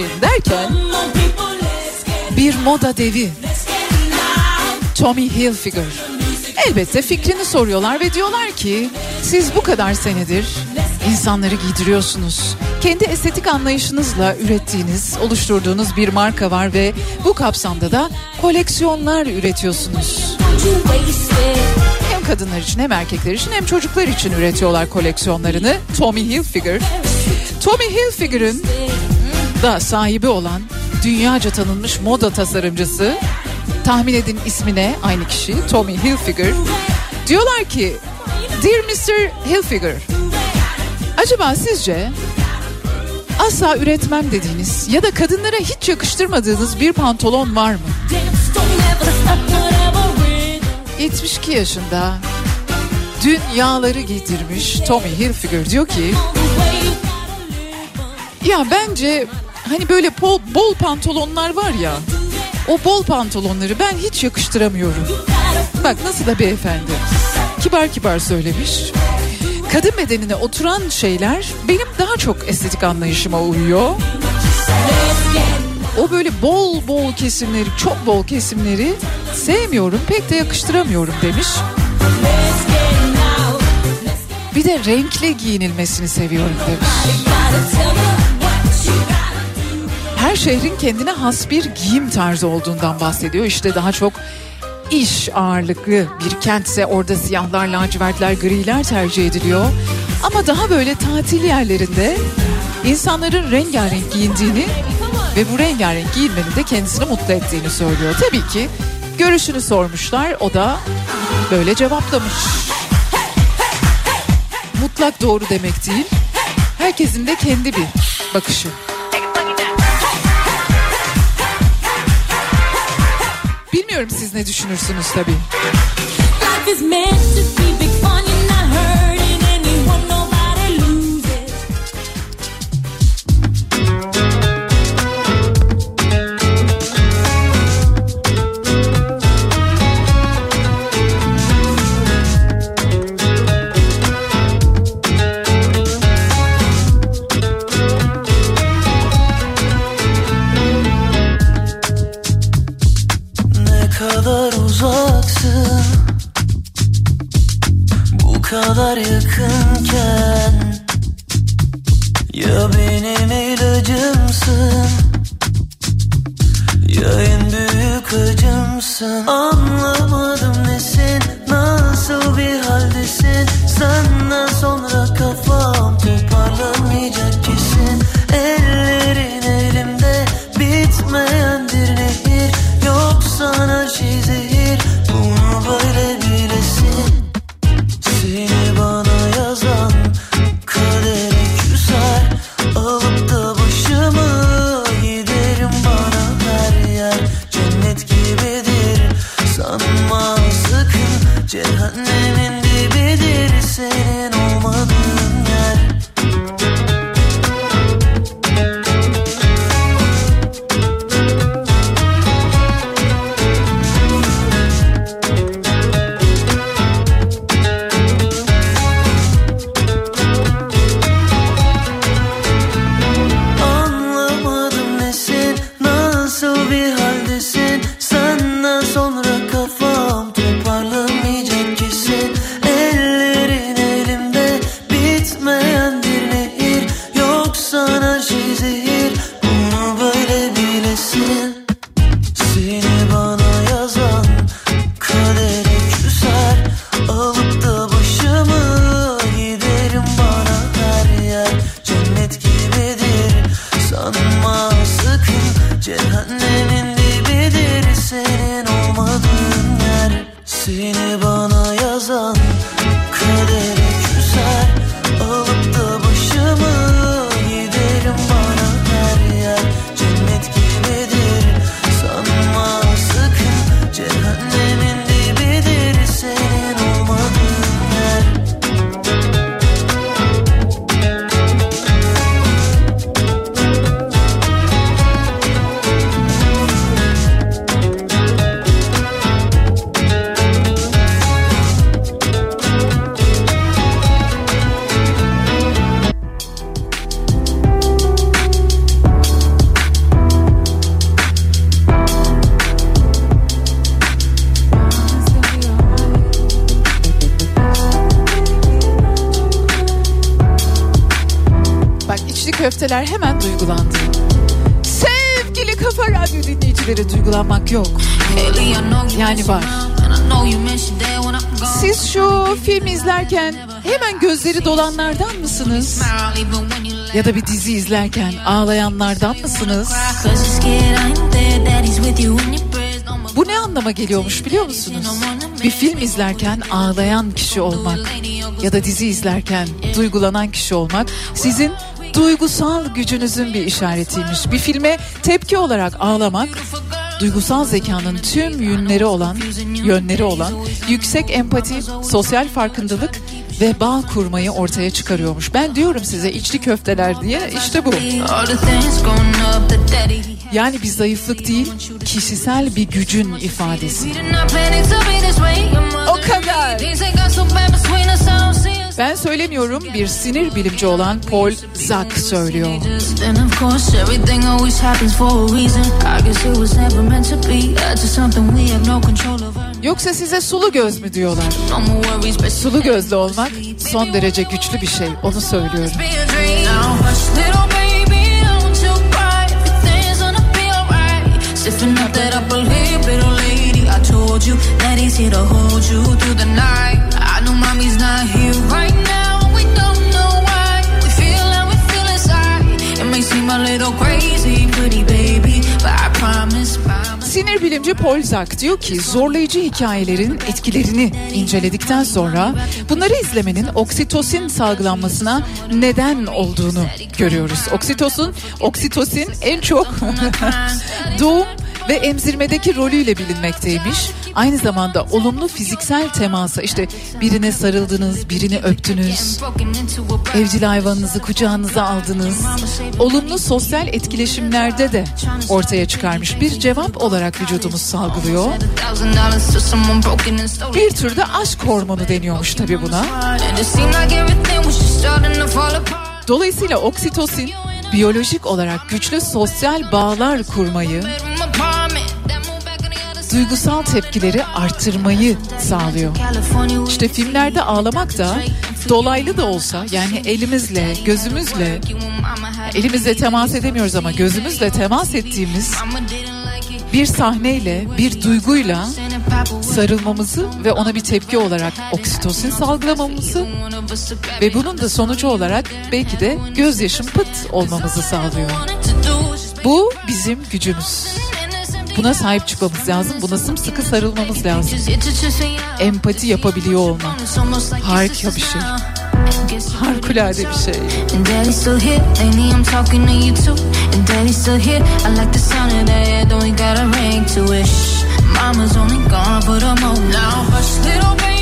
karışmayın derken bir moda devi Tommy Hilfiger elbette fikrini soruyorlar ve diyorlar ki siz bu kadar senedir insanları giydiriyorsunuz. Kendi estetik anlayışınızla ürettiğiniz, oluşturduğunuz bir marka var ve bu kapsamda da koleksiyonlar üretiyorsunuz. Hem kadınlar için hem erkekler için hem çocuklar için üretiyorlar koleksiyonlarını. Tommy Hilfiger. Tommy Hilfiger'ın da sahibi olan dünyaca tanınmış moda tasarımcısı tahmin edin ismine aynı kişi Tommy Hilfiger. Diyorlar ki Dear Mr. Hilfiger acaba sizce asla üretmem dediğiniz ya da kadınlara hiç yakıştırmadığınız bir pantolon var mı? 72 yaşında dün yağları giydirmiş Tommy Hilfiger diyor ki ya bence hani böyle bol, bol pantolonlar var ya o bol pantolonları ben hiç yakıştıramıyorum. Bak nasıl da beyefendi. Kibar kibar söylemiş. Kadın bedenine oturan şeyler benim daha çok estetik anlayışıma uyuyor. O böyle bol bol kesimleri, çok bol kesimleri sevmiyorum, pek de yakıştıramıyorum demiş. Bir de renkli giyinilmesini seviyorum demiş. Her şehrin kendine has bir giyim tarzı olduğundan bahsediyor. İşte daha çok iş ağırlıklı bir kentse orada siyahlar, lacivertler, griler tercih ediliyor. Ama daha böyle tatil yerlerinde insanların rengarenk giyindiğini ve bu rengarenk giyinmenin de kendisini mutlu ettiğini söylüyor. Tabii ki görüşünü sormuşlar o da böyle cevaplamış. Mutlak doğru demek değil. Herkesin de kendi bir bakışı. Bilmiyorum siz ne düşünürsünüz tabii. Life is meant to be big fun. 觉得很。Gözleri dolanlardan mısınız? Ya da bir dizi izlerken ağlayanlardan mısınız? Bu ne anlama geliyormuş biliyor musunuz? Bir film izlerken ağlayan kişi olmak ya da dizi izlerken duygulanan kişi olmak sizin duygusal gücünüzün bir işaretiymiş. Bir filme tepki olarak ağlamak duygusal zekanın tüm yönleri olan, yönleri olan yüksek empati, sosyal farkındalık ve bağ kurmayı ortaya çıkarıyormuş. Ben diyorum size içli köfteler diye işte bu. Yani bir zayıflık değil, kişisel bir gücün ifadesi. O kadar. Ben söylemiyorum bir sinir bilimci olan Paul Zak söylüyor. Yoksa size sulu göz mü diyorlar? Sulu gözlü olmak son derece güçlü bir şey. Onu söylüyorum. Stiffen up that upper lip, little lady. I told you that here to hold you through the night. Sinir bilimci Paul Zak diyor ki zorlayıcı hikayelerin etkilerini inceledikten sonra bunları izlemenin oksitosin salgılanmasına neden olduğunu görüyoruz. Oksitosin, oksitosin en çok doğum ve emzirmedeki rolüyle bilinmekteymiş. Aynı zamanda olumlu fiziksel temasa işte birine sarıldınız, birini öptünüz, evcil hayvanınızı kucağınıza aldınız. Olumlu sosyal etkileşimlerde de ortaya çıkarmış bir cevap olarak vücudumuz salgılıyor. Bir türde aşk hormonu deniyormuş tabii buna. Dolayısıyla oksitosin biyolojik olarak güçlü sosyal bağlar kurmayı, duygusal tepkileri arttırmayı sağlıyor. İşte filmlerde ağlamak da dolaylı da olsa yani elimizle, gözümüzle, elimizle temas edemiyoruz ama gözümüzle temas ettiğimiz bir sahneyle, bir duyguyla sarılmamızı ve ona bir tepki olarak oksitosin salgılamamızı ve bunun da sonucu olarak belki de gözyaşım pıt olmamızı sağlıyor. Bu bizim gücümüz. Buna sahip çıkmamız lazım. Buna sımsıkı sarılmamız lazım. Empati yapabiliyor olmak. Harika bir şey. Harikulade bir şey. Mama's only gone for the moment. Now hush, little baby,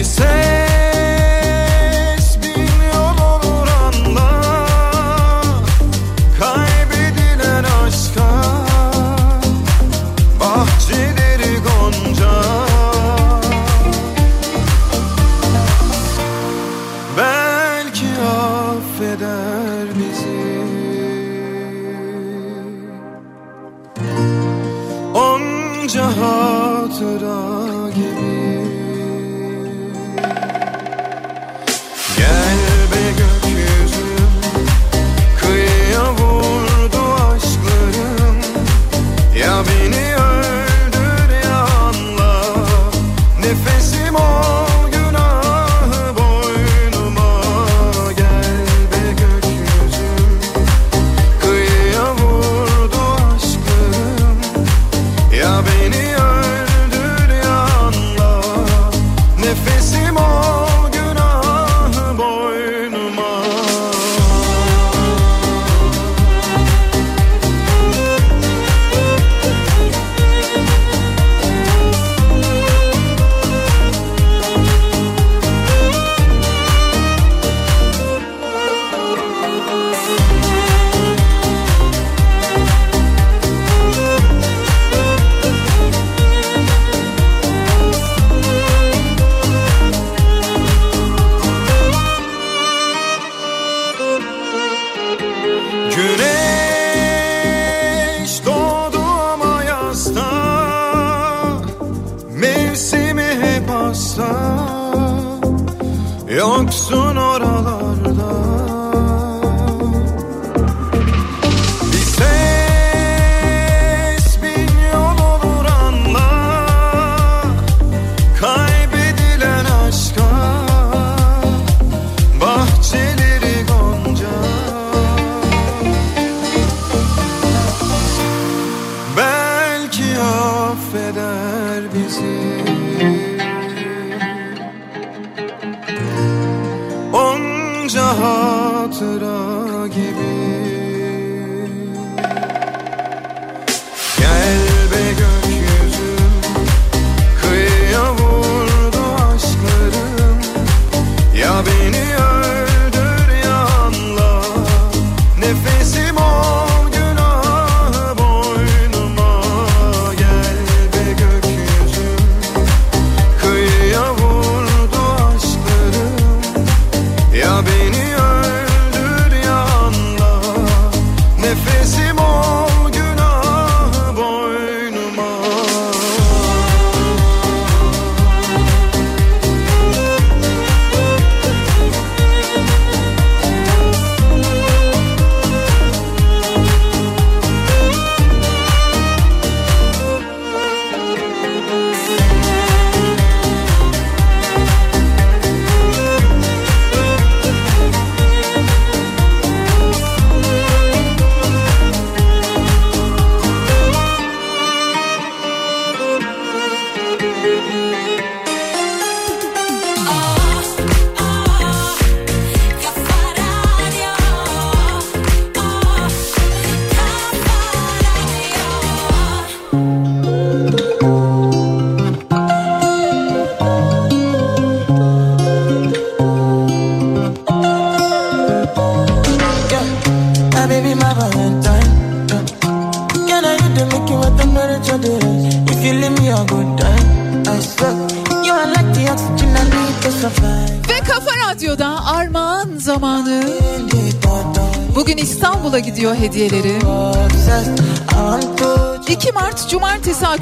Bir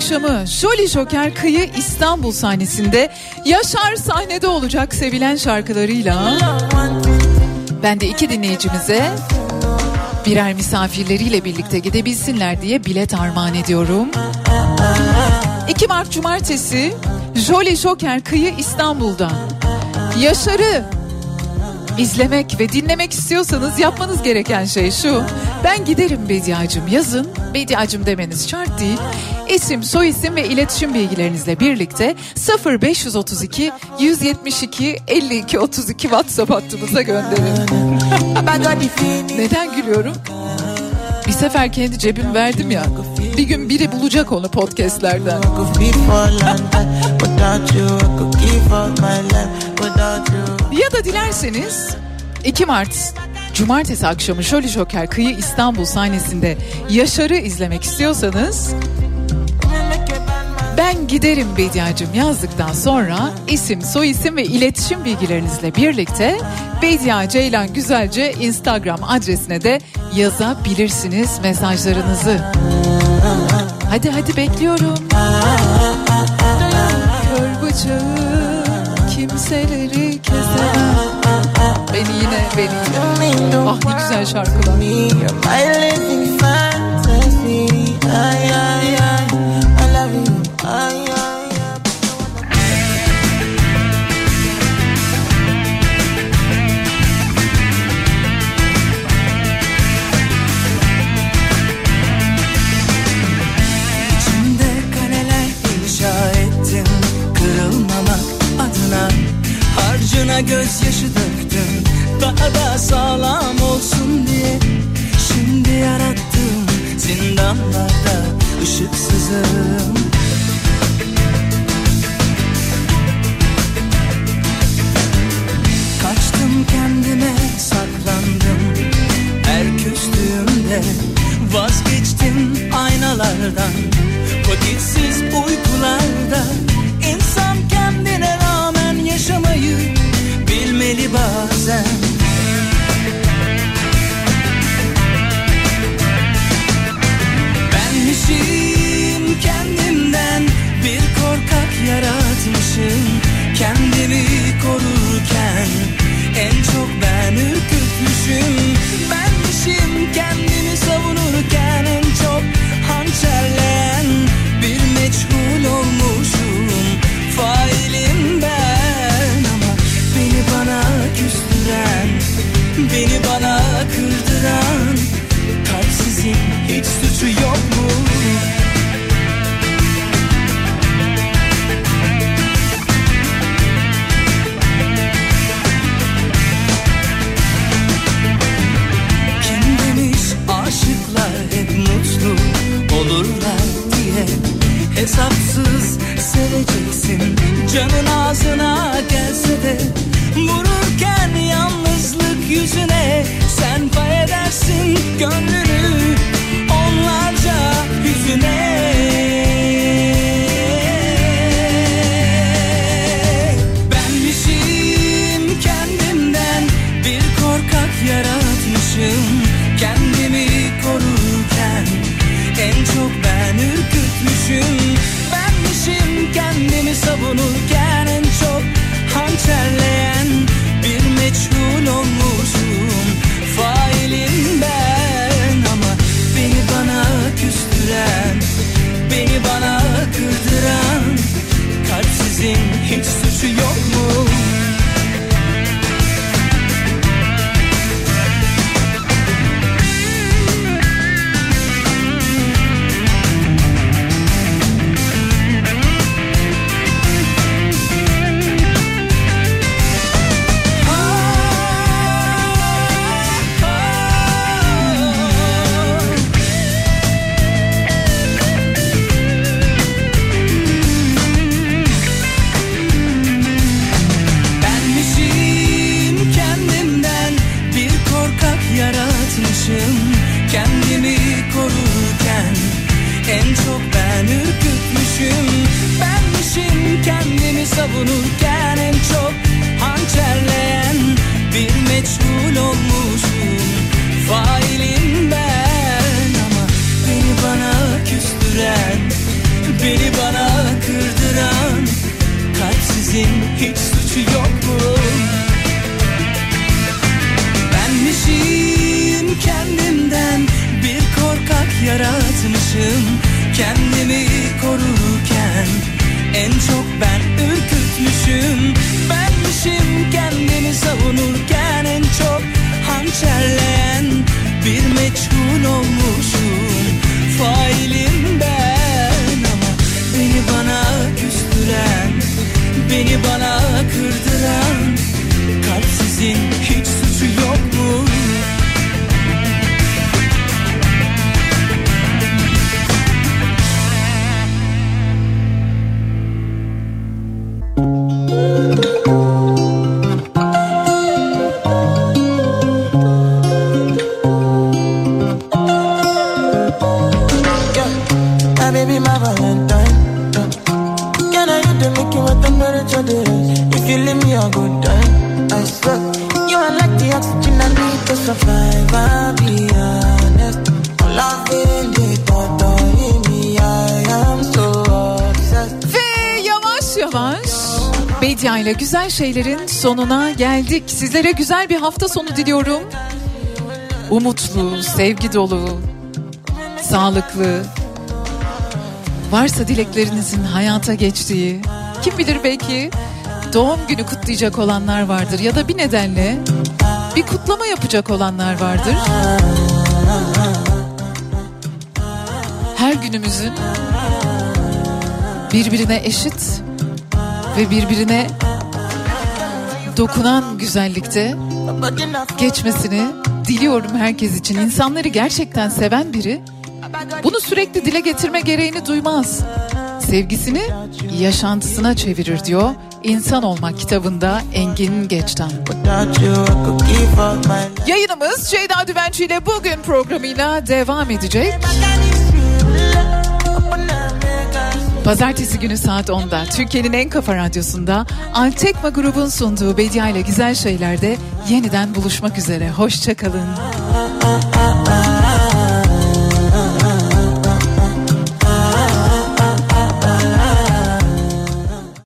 akşamı Jolly Joker Kıyı İstanbul sahnesinde Yaşar sahnede olacak sevilen şarkılarıyla. Ben de iki dinleyicimize birer misafirleriyle birlikte gidebilsinler diye bilet armağan ediyorum. 2 Mart Cumartesi Jolly Joker Kıyı İstanbul'da. Yaşar'ı izlemek ve dinlemek istiyorsanız yapmanız gereken şey şu. Ben giderim Bediacım yazın. Bediacım demeniz şart değil. İsim, soyisim ve iletişim bilgilerinizle birlikte 0532 172 52 32 WhatsApp hattımıza gönderin. Neden gülüyorum? Bir sefer kendi cebim verdim ya. Bir gün biri bulacak onu podcastlerden. Ya da dilerseniz 2 Mart Cumartesi akşamı Jolly Joker Kıyı İstanbul sahnesinde Yaşar'ı izlemek istiyorsanız ben giderim Bediacım yazdıktan sonra isim, soyisim ve iletişim bilgilerinizle birlikte Bedia Ceylan Güzelce Instagram adresine de yazabilirsiniz mesajlarınızı. Hadi hadi bekliyorum. Kör bıçağı kimseleri kesemem. Beni yine beni yine. Ah ne güzel şarkılar. Daha şeylerin sonuna geldik. Sizlere güzel bir hafta sonu diliyorum. Umutlu, sevgi dolu, sağlıklı, varsa dileklerinizin hayata geçtiği, kim bilir belki doğum günü kutlayacak olanlar vardır ya da bir nedenle bir kutlama yapacak olanlar vardır. Her günümüzün birbirine eşit ve birbirine dokunan güzellikte geçmesini diliyorum herkes için. İnsanları gerçekten seven biri bunu sürekli dile getirme gereğini duymaz. Sevgisini yaşantısına çevirir diyor. İnsan Olmak kitabında Engin my Yayınımız Ceyda Düvenci ile bugün programıyla devam edecek. Pazartesi günü saat 10'da Türkiye'nin en kafa radyosunda Altekma grubun sunduğu Bedia ile Güzel Şeyler'de yeniden buluşmak üzere. Hoşçakalın.